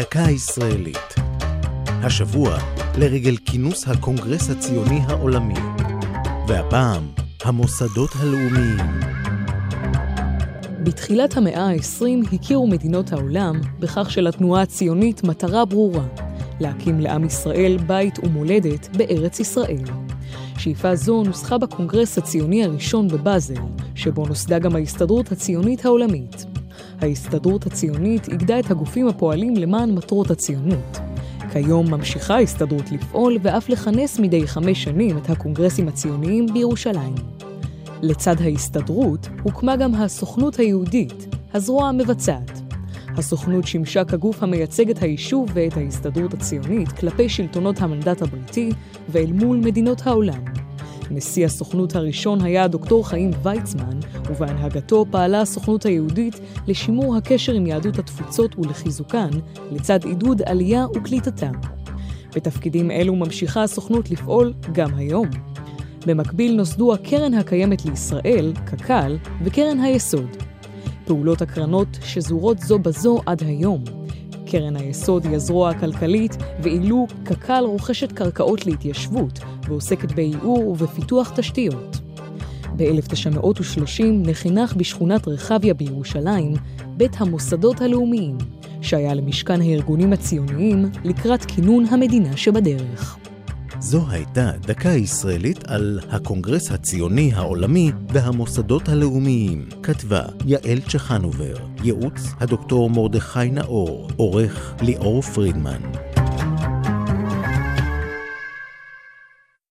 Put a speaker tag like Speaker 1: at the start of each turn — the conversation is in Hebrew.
Speaker 1: דקה ישראלית. השבוע לרגל כינוס הקונגרס הציוני העולמי. והפעם, המוסדות הלאומיים.
Speaker 2: בתחילת המאה ה-20 הכירו מדינות העולם בכך שלתנועה הציונית מטרה ברורה, להקים לעם ישראל בית ומולדת בארץ ישראל. שאיפה זו נוסחה בקונגרס הציוני הראשון בבאזל, שבו נוסדה גם ההסתדרות הציונית העולמית. ההסתדרות הציונית איגדה את הגופים הפועלים למען מטרות הציונות. כיום ממשיכה ההסתדרות לפעול ואף לכנס מדי חמש שנים את הקונגרסים הציוניים בירושלים. לצד ההסתדרות הוקמה גם הסוכנות היהודית, הזרוע המבצעת. הסוכנות שימשה כגוף המייצג את היישוב ואת ההסתדרות הציונית כלפי שלטונות המנדט הבריטי ואל מול מדינות העולם. נשיא הסוכנות הראשון היה דוקטור חיים ויצמן, ובהנהגתו פעלה הסוכנות היהודית לשימור הקשר עם יהדות התפוצות ולחיזוקן, לצד עידוד עלייה וקליטתה. בתפקידים אלו ממשיכה הסוכנות לפעול גם היום. במקביל נוסדו הקרן הקיימת לישראל, קק"ל, וקרן היסוד. פעולות הקרנות שזורות זו בזו עד היום. קרן היסוד היא הזרוע הכלכלית, ואילו קק"ל רוכשת קרקעות להתיישבות, ועוסקת בייעור ובפיתוח תשתיות. ב-1930 נחנך בשכונת רחביה בירושלים בית המוסדות הלאומיים, שהיה למשכן הארגונים הציוניים לקראת כינון המדינה שבדרך.
Speaker 1: זו הייתה דקה ישראלית על הקונגרס הציוני העולמי והמוסדות הלאומיים. כתבה יעל צ'חנובר, ייעוץ הדוקטור מרדכי נאור, עורך ליאור פרידמן.